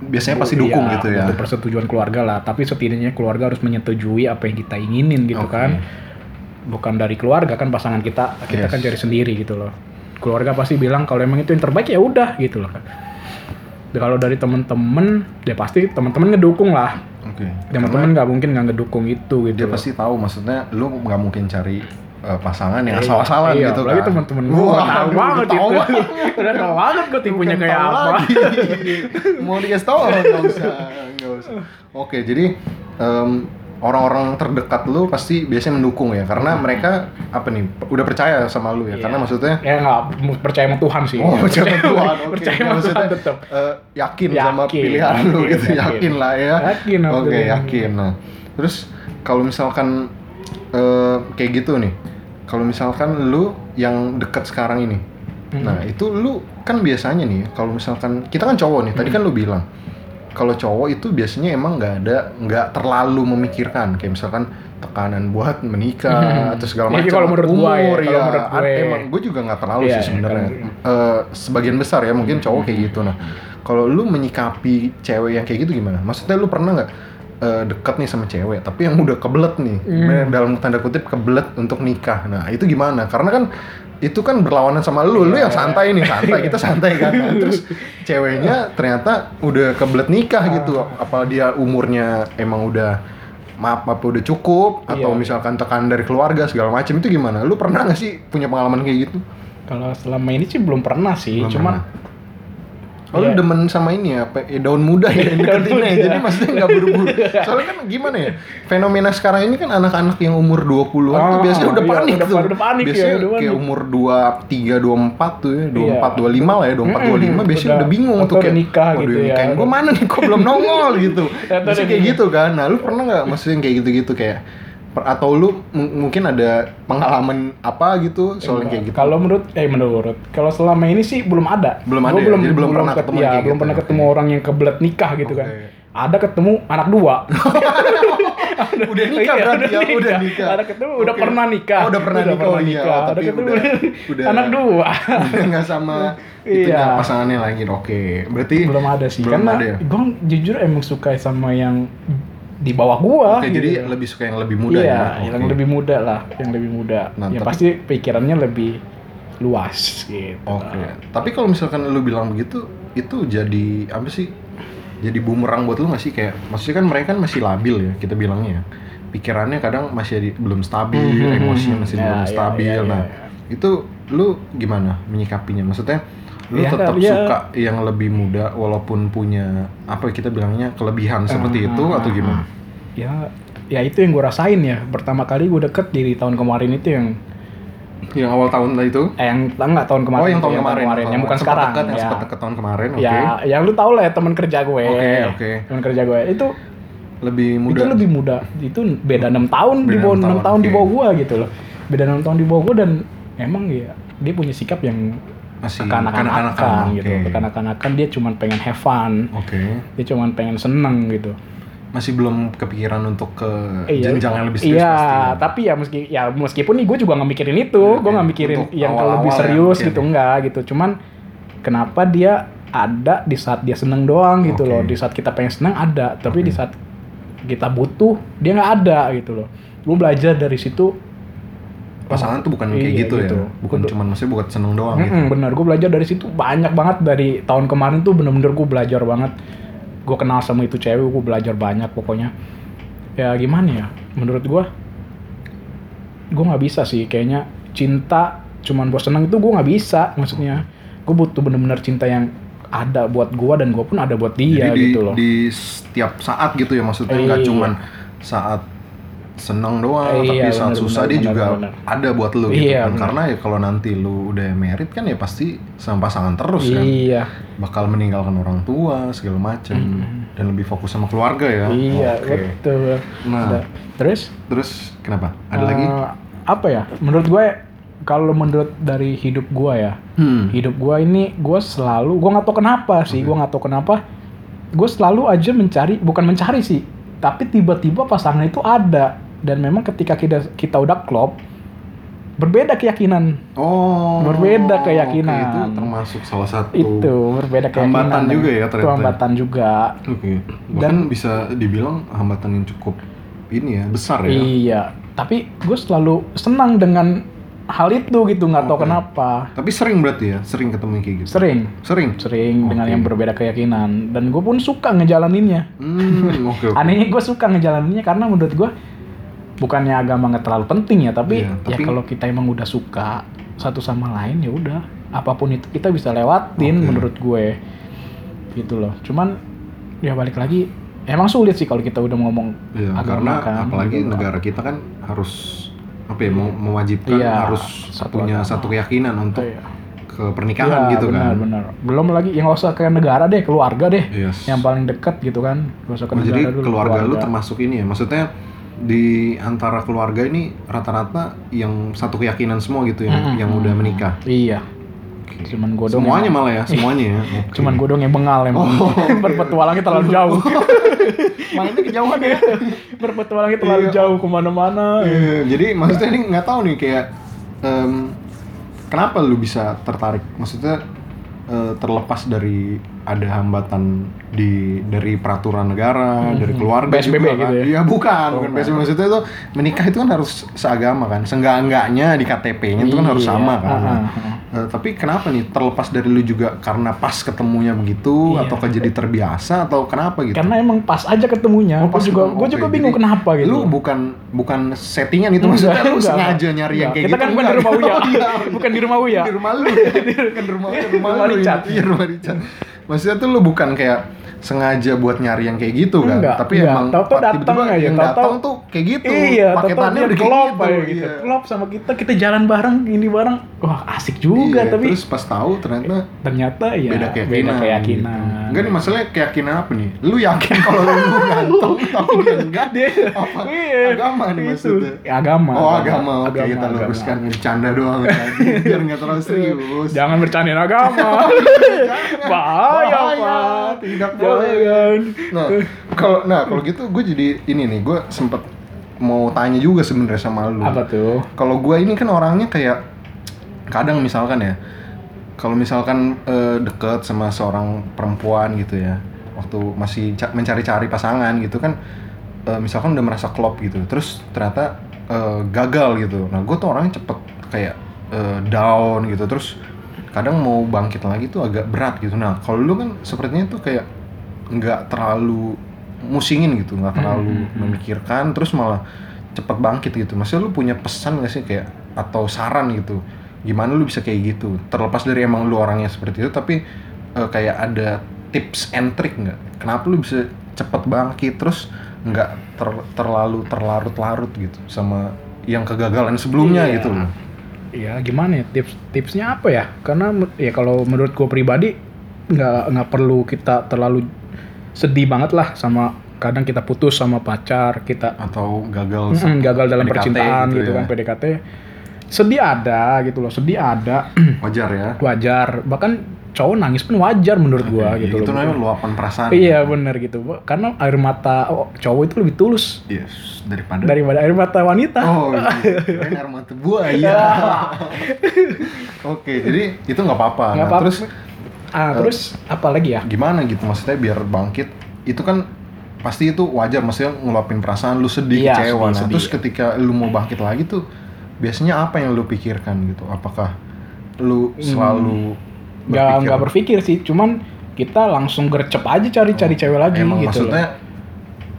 biasanya pasti dukung Iya, gitu ya. butuh persetujuan keluarga lah. Tapi setidaknya keluarga harus menyetujui apa yang kita inginin gitu Oke. kan. Bukan dari keluarga kan pasangan kita kita Yes. kan cari sendiri gitu loh. Keluarga pasti bilang kalau emang itu yang terbaik ya udah gitu loh. Kan kalau dari temen-temen ya pasti temen-temen ngedukung lah. Oke. Temen-temen nggak mungkin nggak ngedukung itu gitu dia loh. pasti tahu maksudnya lu nggak mungkin cari uh, pasangan yang Iya, asal-asalan iya, gitu kan teman-teman gua Wah, tahu banget tahu itu. Udah tahu banget gua tipunya kayak apa. lagi. mau dikasih tahu nggak usah nggak usah oke jadi em, orang-orang terdekat lu pasti biasanya mendukung ya karena mereka apa nih udah percaya sama lu ya Iya. karena maksudnya Ya nggak percaya sama Tuhan sih. Oh, percaya sama [laughs] Tuhan. Percaya sama maksudnya, Tuhan tetap. eh, yakin, sama Yakin, pilihan lu yakin, gitu, yakin, yakin. lah ya. Yakin sama Oke, pilihan. yakin. Nah, terus kalau misalkan eh, kayak gitu nih, kalau misalkan lu yang dekat sekarang ini, Hmm. nah itu lu kan biasanya nih, kalau misalkan kita kan cowok nih, tadi Hmm. kan lu bilang kalau cowok itu biasanya emang nggak ada nggak terlalu memikirkan kayak misalkan tekanan buat menikah Hmm. atau segala macam kalau menurut ya, umur ya, menurut gue. emang gue juga nggak terlalu Iya, sih sebenarnya kan. Eh, sebagian besar ya mungkin cowok kayak gitu nah kalau lu menyikapi cewek yang kayak gitu gimana maksudnya lu pernah nggak eh, deket nih sama cewek tapi yang udah kebelet nih Hmm. dalam tanda kutip kebelet untuk nikah nah itu gimana karena kan itu kan berlawanan sama lu, lu Iya. yang santai nih, santai, kita santai kan. Nah, terus ceweknya ternyata udah kebelet nikah gitu. Ah. Apa dia umurnya emang udah maaf apa udah cukup atau Iya. misalkan tekanan dari keluarga segala macam itu gimana? Lu pernah nggak sih punya pengalaman kayak gitu? Kalau selama ini sih belum pernah sih, Belum cuman Oh, lu Iya. demen sama ini ya, apa, ya, daun muda ya, [laughs] yang Daun deketinnya ya. Jadi maksudnya nggak buru-buru. [laughs] Soalnya kan gimana ya, fenomena sekarang ini kan anak-anak yang umur 20-an tuh Ah, biasanya udah iya, panik udah- tuh. udah panik ya, biasanya udah kayak panik. umur 23, 24 tuh ya, 24, Iya. 25 lah ya, 24, 25 biasanya Udah- udah bingung tuh udah kayak, nikah "Waduh, gitu ya." nikahin gue mana nih, kok belum nongol gitu. [laughs] Biasanya udah kayak gitu kan. Nah, lu pernah nggak maksudnya kayak gitu-gitu kayak atau lu mungkin ada pengalaman apa gitu soal kayak gitu? Kalau menurut eh menurut kalau selama ini sih belum ada. Belum Gua ada ya? Belum, Jadi belum pernah ket- ketemu ya, belum gitu, pernah oke. ketemu orang yang kebelet nikah gitu kan. Oke. Ada ketemu anak dua. [laughs] udah nikah Iya, berarti ya, udah nikah. Ada ketemu udah Oke. pernah nikah. Oh, udah pernah nikah, oh iya, Ada tapi ketemu udah- [laughs] udah- anak dua. udah nggak sama [laughs] itunya Iya. pasangannya lagi oke berarti belum ada sih belum karena ada ya? gue jujur emang suka sama yang di bawah gua oke gitu. jadi lebih suka yang lebih muda iya, ya yang Oke. lebih muda lah yang lebih muda Nah, yang tapi- pasti pikirannya lebih luas gitu. Oke. Tapi kalau misalkan lu bilang begitu, itu jadi apa sih? Jadi bumerang buat lu nggak sih kayak maksudnya kan mereka kan masih labil ya kita bilangnya. Pikirannya kadang masih di- belum stabil, Mhm. emosinya masih Ya, belum ya, stabil. ya, ya, nah, ya. itu lu gimana menyikapinya? Maksudnya lu Ya, tetap ya. suka yang lebih muda walaupun punya apa kita bilangnya kelebihan seperti Ah, itu atau gimana? Ya, ya itu yang gue rasain ya. Pertama kali gue deket di tahun kemarin itu yang Yang awal tahun itu? eh, yang enggak tahun kemarin oh, yang itu, tahun kemarin. yang bukan Sempat sekarang dekat, yang ya. sempat dekat tahun kemarin, oke. Ya, yang lu tau lah ya teman kerja gue. Oke, oke. Teman kerja gue itu Lebih muda. itu lebih muda. Itu beda enam tahun di Beda bawah enam tahun, tahun di oke. bawah gue gitu loh. Beda enam tahun di bawah gue dan emang ya dia punya sikap yang Masih kanak-kanakan kanak-kanakan, gitu. oke. Kanak-kanakan dia cuma pengen have fun. Oke. Dia cuma pengen seneng gitu. Masih belum kepikiran untuk ke Iya, jenjang yang lebih serius Iya, pasti. ya. tapi ya meski ya meskipun nih gue juga nggak mikirin itu, Iya, gue nggak iya. mikirin Untuk yang awal-awal lebih ya, serius mungkin gitu ya. enggak gitu. Cuman kenapa dia ada di saat dia seneng doang gitu Oke. loh. Di saat kita pengen seneng ada, tapi Oke. di saat kita butuh dia nggak ada gitu loh. Gue belajar dari situ. Pasangan tuh bukan kayak Iya, gitu, gitu. ya. Bukan Kudu- cuman maksudnya buat seneng doang gitu. Mm-mm, bener, gue belajar dari situ banyak banget dari tahun kemarin tuh bener-bener gue belajar banget. Gue kenal sama itu cewek, gue belajar banyak pokoknya. Ya gimana ya, menurut gue, gue nggak bisa sih kayaknya cinta cuman buat seneng itu gue nggak bisa maksudnya. Gue butuh bener-bener cinta yang ada buat gue dan gue pun ada buat dia Jadi di, gitu loh. di setiap saat gitu ya maksudnya nggak Iya. cuman saat seneng doang, Iya, tapi saat bener, susah bener, dia bener, juga bener. ada buat lu gitu Iya, kan. bener. Karena ya kalau nanti lu udah merit kan ya pasti sama pasangan terus kan. Iya, Bakal meninggalkan orang tua segala macem Mm. dan lebih fokus sama keluarga ya. iya Oke. betul. Nah, Terus terus kenapa? Ada eh, lagi? Apa ya? Menurut gue kalau menurut dari hidup gue ya, Hmm. hidup gue ini gue selalu gue nggak tahu kenapa sih Oke. gue nggak tahu kenapa gue selalu aja mencari bukan mencari sih tapi tiba-tiba pasangan itu ada dan memang ketika kita kita udah klop berbeda keyakinan Oh. Berbeda keyakinan. itu termasuk salah satu itu berbeda keyakinan Hambatan juga ya itu ternyata. hambatan juga Oke. Bahkan Dan- bisa dibilang hambatan yang cukup ini ya, besar ya. iya tapi gue selalu senang dengan hal itu gitu nggak tahu Oke. kenapa Tapi sering berarti ya, sering ketemu kayak gitu. sering Sering. sering dengan Oke. yang berbeda keyakinan dan gue pun suka ngejalaninnya Hmm, oke oke. [laughs] anehnya gue suka ngejalaninnya karena menurut gue bukannya agama nggak terlalu penting ya tapi, Iya, ya tapi- kalau kita emang udah suka satu sama lain ya udah apa pun itu kita bisa lewatin Oke. menurut gue gitu loh cuman ya balik lagi emang sulit sih kalau kita udah ngomong agama karena kan, apalagi gitu. negara kita kan harus apa ya, mau mewajibkan Iya, harus satu punya agama. satu keyakinan untuk Iya. ke pernikahan Iya, gitu benar, kan. benar. belum lagi yang nggak usah ke negara deh keluarga deh Yes. yang paling dekat gitu kan Nggak usah ke Oh, negara jadi dulu, keluarga lu termasuk ini ya, maksudnya di antara keluarga ini rata-rata yang satu keyakinan semua gitu yang Mm-mm. yang udah menikah. iya cuman gue dong Semuanya yang- malah ya, semuanya ya. [laughs] Oke. Cuman gue dong yang bengal emang. Oh, [laughs] oke. Berpetualangnya terlalu [laughs] jauh. mainnya kejauhan ya. Berpetualangnya terlalu Iya. jauh ke mana-mana. Iya, jadi maksudnya ini nggak tahu nih kayak em, kenapa lu bisa tertarik? Maksudnya eh, terlepas dari ada hambatan di dari peraturan negara, Mhm. dari keluarga PSBB juga kan? gitu ya? Iya bukan, Oh, bukan. PSBB maksudnya itu menikah itu kan harus seagama kan, seenggak-enggaknya di KTP-nya itu kan harus Iya. sama kan. Ah, ah. eh, tapi kenapa nih terlepas dari lu juga karena pas ketemunya begitu Iya. atau jadi terbiasa atau kenapa gitu? Karena emang pas aja ketemunya. Oh, pas juga gue juga jadi bingung kenapa gitu. Lu bukan bukan settingan itu Enggak, maksudnya lu enggak, sengaja enggak. nyari yang kayak Kita gitu. kan bukan di enggak? rumah Uya. [laughs] Oh, iya. Bukan di rumah Uya. Di rumah lu. [laughs] kan rumah rumah, Rumah lu. Richard. Iya, rumah Richard. Maksudnya tuh lu bukan kayak sengaja buat nyari yang kayak gitu kan. Enggak, Tapi enggak. emang tiba-tiba datang aja, yang datang tuh kayak gitu. Iya, paketannya udah kayak gitu. aja gitu. Iya. Klop sama kita, kita jalan bareng, ini bareng. Wah, asik juga Iya, tapi terus pas tahu ternyata ternyata ya beda keyakinan. beda keyakinan. gitu. Enggak nih masalahnya keyakinan apa nih? Lu yakin kalau lu ganteng [laughs] tapi dia enggak? Dia Apa? iya, Agama nih maksudnya. Ya, agama. Oh agama, oke kita luruskan bercanda doang tadi biar nggak terlalu serius. Jangan bercandain agama. [laughs] Bahaya, Pak. Tidak boleh. Jangan. Nah, kalau nah kalau gitu gue jadi ini nih, gue sempet mau tanya juga sebenarnya sama lu. Apa tuh? Kalau gue ini kan orangnya kayak kadang misalkan ya, kalau misalkan eh, deket sama seorang perempuan gitu ya, waktu masih ca- mencari-cari pasangan gitu kan, eh, misalkan udah merasa klop gitu, terus ternyata eh, gagal gitu. Nah gue tuh orangnya cepet kayak eh, down gitu terus kadang mau bangkit lagi tuh agak berat gitu. Nah kalau lu kan sepertinya tuh kayak nggak terlalu musingin gitu nggak terlalu memikirkan terus malah cepet bangkit gitu. Maksudnya lu punya pesan gak sih kayak atau saran gitu gimana lu bisa kayak gitu? Terlepas dari emang lu orangnya seperti itu tapi eh, kayak ada tips and trick nggak? Kenapa lu bisa cepet bangkit terus nggak ter- terlalu terlarut-larut gitu sama yang kegagalan sebelumnya Iya. gitu loh? Ya gimana ya? Tips tipsnya apa ya? Karena ya kalau menurut gue pribadi nggak nggak perlu kita terlalu sedih banget lah sama kadang kita putus sama pacar kita atau gagal mm, gagal dalam PDKT percintaan gitu gitu, ya. kan PDKT sedih ada gitu loh sedih ada. [clears throat] Wajar ya. Wajar. Bahkan cowok nangis pun wajar menurut gua Oke, gitu itu loh. namanya luapan perasaan. Iya bener gitu. Karena air mata oh, cowok itu lebih tulus yes daripada daripada air mata wanita. Oh [laughs] iya. Air mata buaya [laughs] oke jadi itu nggak apa-apa. Nah, apa-apa. terus ah terus apa lagi ya? gimana gitu? Maksudnya biar bangkit. Itu kan pasti itu wajar. Maksudnya ngeluapin perasaan lu sedih Iya, kecewa. sedih, nah sedih. terus ketika lu mau bangkit lagi tuh biasanya apa yang lu pikirkan gitu apakah lu selalu nggak berpikir- nggak berpikir sih cuman kita langsung gercep aja cari-cari cewek lagi emang gitu loh. maksudnya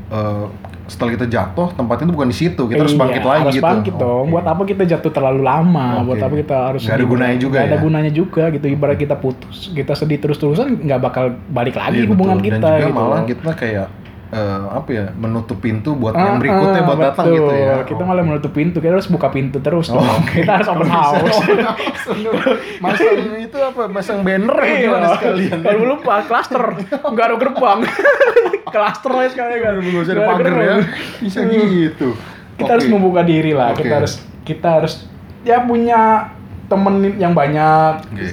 eh, setelah kita jatuh tempat itu bukan di situ kita harus Iya, bangkit lagi harus gitu bangkit dong. Oke. Buat apa kita jatuh terlalu lama? Oke. Buat apa kita harus Nggak ada gunanya juga ada ya? gunanya juga gitu. Ibarat kita putus, kita sedih terus-terusan nggak bakal balik lagi Iya, hubungan betul. kita dan juga gitu. malah kita kayak eh, apa ya menutup pintu buat Ah, yang berikutnya ah, buat datang betul. gitu ya Kita Oh. malah menutup pintu, kita harus buka pintu terus Oh, oke. Kita harus open house. [laughs] masang itu apa masang banner ya Iya, gimana sekalian Kalau belum pak klaster, nggak ada gerbang. [laughs] klaster aja sekalian kan. ada pagar ya bisa gitu kita Oke. harus membuka diri lah Oke. kita harus kita harus ya punya temen yang banyak Oke.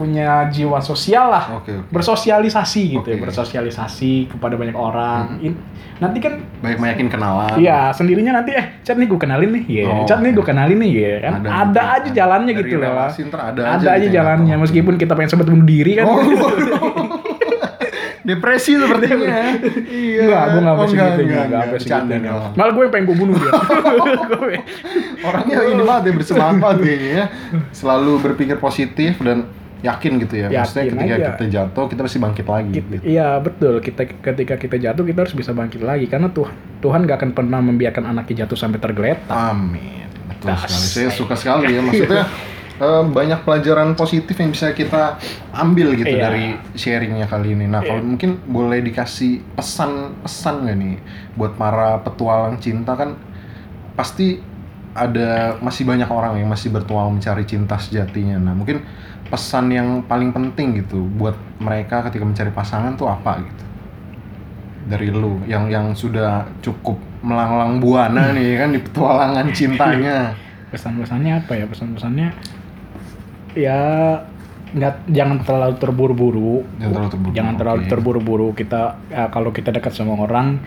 Punya jiwa sosial lah Oke, oke. bersosialisasi gitu ya Oke. bersosialisasi kepada banyak orang In- nanti kan banyak banyakin kenalan Iya, sendirinya nanti eh chat nih gue kenalin nih, ya. Oh, chat nih gue kenalin nih, ya kan. Ada Ada, gitu. aja jalannya Dari gitu loh. ntar ada aja ada gitu aja ya. jalannya, meskipun kita pengen sempat bunuh diri kan. oh [laughs] depresi sepertinya iya Enggak, gue gak Oh, sampai enggak, segitunya, enggak, sampai doang. Malah gue yang pengen gue bunuh dia. [laughs] [laughs] Orangnya ini banget ya bersemangat kayaknya ya selalu berpikir positif dan yakin gitu ya maksudnya Yakin ketika aja. kita jatuh kita pasti bangkit lagi Kita- gitu. Iya betul. Kita ketika kita jatuh kita harus bisa bangkit lagi karena Tuhan Tuhan gak akan pernah membiarkan anaknya jatuh sampai tergeletak. Amin. Betul Das. sekali. Saya suka sekali ya. Maksudnya [laughs] eh, banyak pelajaran positif yang bisa kita ambil gitu Iya. dari sharingnya kali ini. Nah, kalau Iya. mungkin boleh dikasih pesan-pesan nggak nih buat para petualang cinta kan pasti ada masih banyak orang yang masih bertualang mencari cinta sejatinya. Nah, mungkin pesan yang paling penting gitu buat mereka ketika mencari pasangan tuh apa gitu? Dari lu yang yang sudah cukup melanglang buana nih kan di petualangan [laughs] cintanya. Pesan-pesannya apa ya? Pesan-pesannya ya nggak jangan terlalu terburu-buru. Jangan terlalu terburu-buru, Jangan terlalu oke. terburu-buru. Kita ya, kalau kita dekat sama orang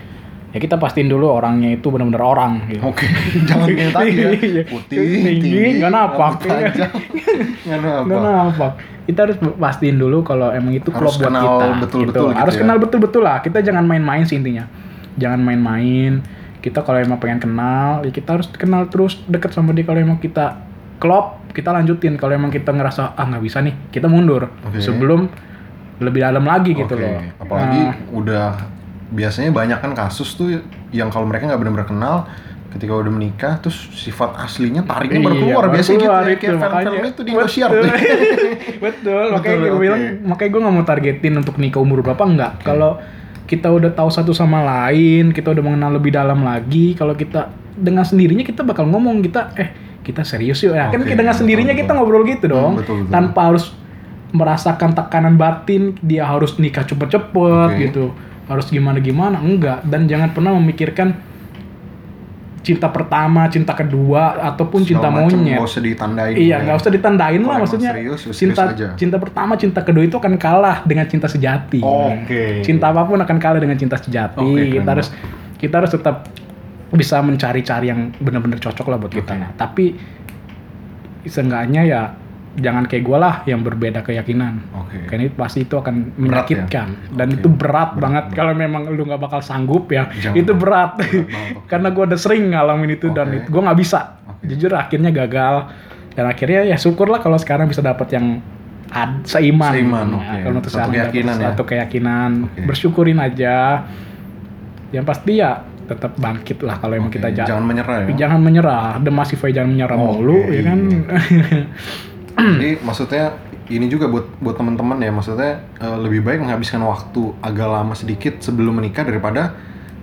ya kita pastiin dulu orangnya itu benar-benar orang gitu. Oke, [laughs] jangan kayak tadi ya. Iya. Putih, Tinggi, tinggi, nggak napak. panjang. [laughs] Napak. Kita harus pastiin dulu kalau emang itu klop buat kita. betul-betul gitu harus ya. kenal betul-betul lah. Kita jangan main-main sih intinya. Jangan main-main. Kita kalau emang pengen kenal, ya kita harus kenal terus deket sama dia. Kalau emang kita klop, kita lanjutin. Kalau emang kita ngerasa ah nggak bisa nih, kita mundur Oke. sebelum lebih dalam lagi gitu loh. Apalagi Nah, udah biasanya banyak kan kasus tuh yang kalau mereka nggak benar-benar kenal ketika udah menikah terus sifat aslinya tariknya baru Iya, keluar biasanya gitu ya kayak makanya. film-film itu di Indosiar Betul. [laughs] Betul, makanya gue bilang, makanya gue nggak mau targetin untuk nikah umur berapa enggak. Kalau kita udah tahu satu sama lain, kita udah mengenal lebih dalam lagi, kalau kita dengan sendirinya kita bakal ngomong kita, eh kita serius yuk ya. Kan Oke, dengan sendirinya betul. kita ngobrol gitu dong, Hmm, betul, betul. tanpa harus merasakan tekanan batin dia harus nikah cepet-cepet Oke. gitu, harus gimana-gimana enggak. Dan jangan pernah memikirkan cinta pertama, cinta kedua, ataupun cinta Segala macem monyet. nggak usah ditandain Iya, ya. nggak usah ditandain lah maksudnya. serius, serius cinta aja. cinta pertama, cinta kedua itu akan kalah dengan cinta sejati. Oke. Cinta apa pun akan kalah dengan cinta sejati. Keren kita harus kita harus tetap bisa mencari-cari yang benar-benar cocok lah buat kita. Oke. Tapi seenggaknya ya jangan kayak gue lah yang berbeda keyakinan. Oke. Karena itu pasti itu akan Berat ya? menyakitkan dan Oke. itu berat, Berat, banget berat. kalau memang lu nggak bakal sanggup ya. Jangan. Itu berat. Berat. [laughs] Karena gue udah sering ngalamin itu dan Oke. itu gue nggak bisa. Oke. Jujur akhirnya gagal. dan akhirnya ya syukurlah kalau sekarang bisa dapat yang ad, seiman Seiman, Nah, oke. kalau untuk Satu keyakinan ya? satu keyakinan Oke. bersyukurin aja yang pasti ya tetap bangkit lah kalau emang Oke, kita jangan menyerah ya. Jangan menyerah Demasi Fai jangan menyerah Oke, mulu ya kan [laughs] Jadi maksudnya ini juga buat buat teman-teman ya maksudnya eh, lebih baik menghabiskan waktu agak lama sedikit sebelum menikah daripada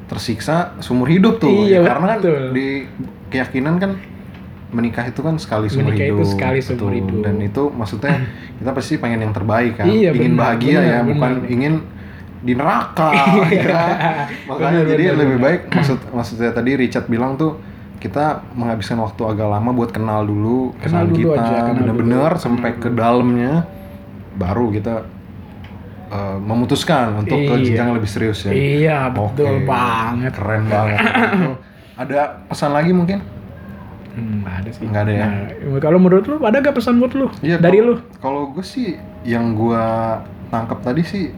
tersiksa seumur hidup tuh Iya, Ya, karena kan di keyakinan kan menikah itu kan sekali seumur Menikah itu hidup sekali seumur betul. hidup. dan itu maksudnya [laughs] kita pasti pengen yang terbaik kan Iya, ingin benar, bahagia benar, ya bukan benar. ingin di neraka [laughs] ya. makanya Benar, jadi benar, lebih benar. baik maksud maksudnya tadi Richard bilang tuh kita menghabiskan waktu agak lama buat kenal dulu Kenal dulu kita aja, kenal bener-bener dulu. sampai ke dalamnya baru kita uh, memutuskan untuk ke Iya. jenjang lebih serius ya Iya betul Oke, banget keren banget [coughs] ada pesan lagi mungkin Hmm, nggak ada sih. Nggak ada ya? Nah, kalau menurut lu ada gak pesan buat lu? Iya, Dari kalau- lu? Kalau gue sih yang gue tangkap tadi sih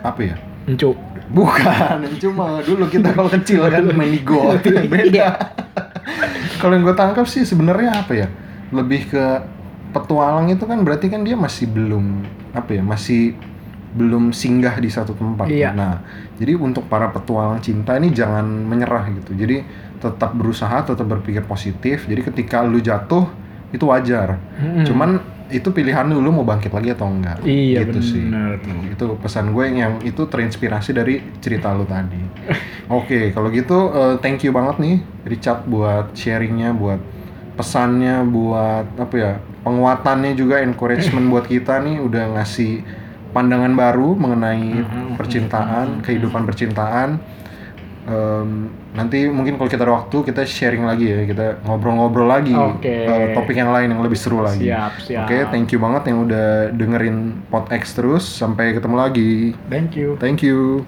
apa ya? Encu. Bukan, yang [laughs] cuma dulu kita kalau kecil kan main di got [laughs] Iya. beda. [laughs] [laughs] kalau yang gue tangkap sih sebenarnya apa ya? Lebih ke petualang itu kan berarti kan dia masih belum apa ya? Masih belum singgah di satu tempat. Iya. Nah, jadi untuk para petualang cinta ini jangan menyerah gitu. Jadi tetap berusaha, tetap berpikir positif. Jadi ketika lu jatuh itu wajar. Mm-mm. Cuman itu pilihan lu, lu mau bangkit lagi atau enggak. Iya, gitu sih. bener. Itu pesan gue yang itu terinspirasi dari cerita lu tadi. [laughs] Oke, kalau gitu eh, thank you banget nih Richard buat sharingnya, buat pesannya, buat apa ya penguatannya juga encouragement [laughs] buat kita nih udah ngasih pandangan baru mengenai percintaan, kehidupan percintaan. Em, nanti mungkin kalau kita ada waktu kita sharing lagi ya, kita ngobrol-ngobrol lagi Oke. eh, topik yang lain yang lebih seru lagi. Siap, siap. Oke, thank you banget yang udah dengerin Pod X terus. Sampai ketemu lagi. Thank you. Thank you.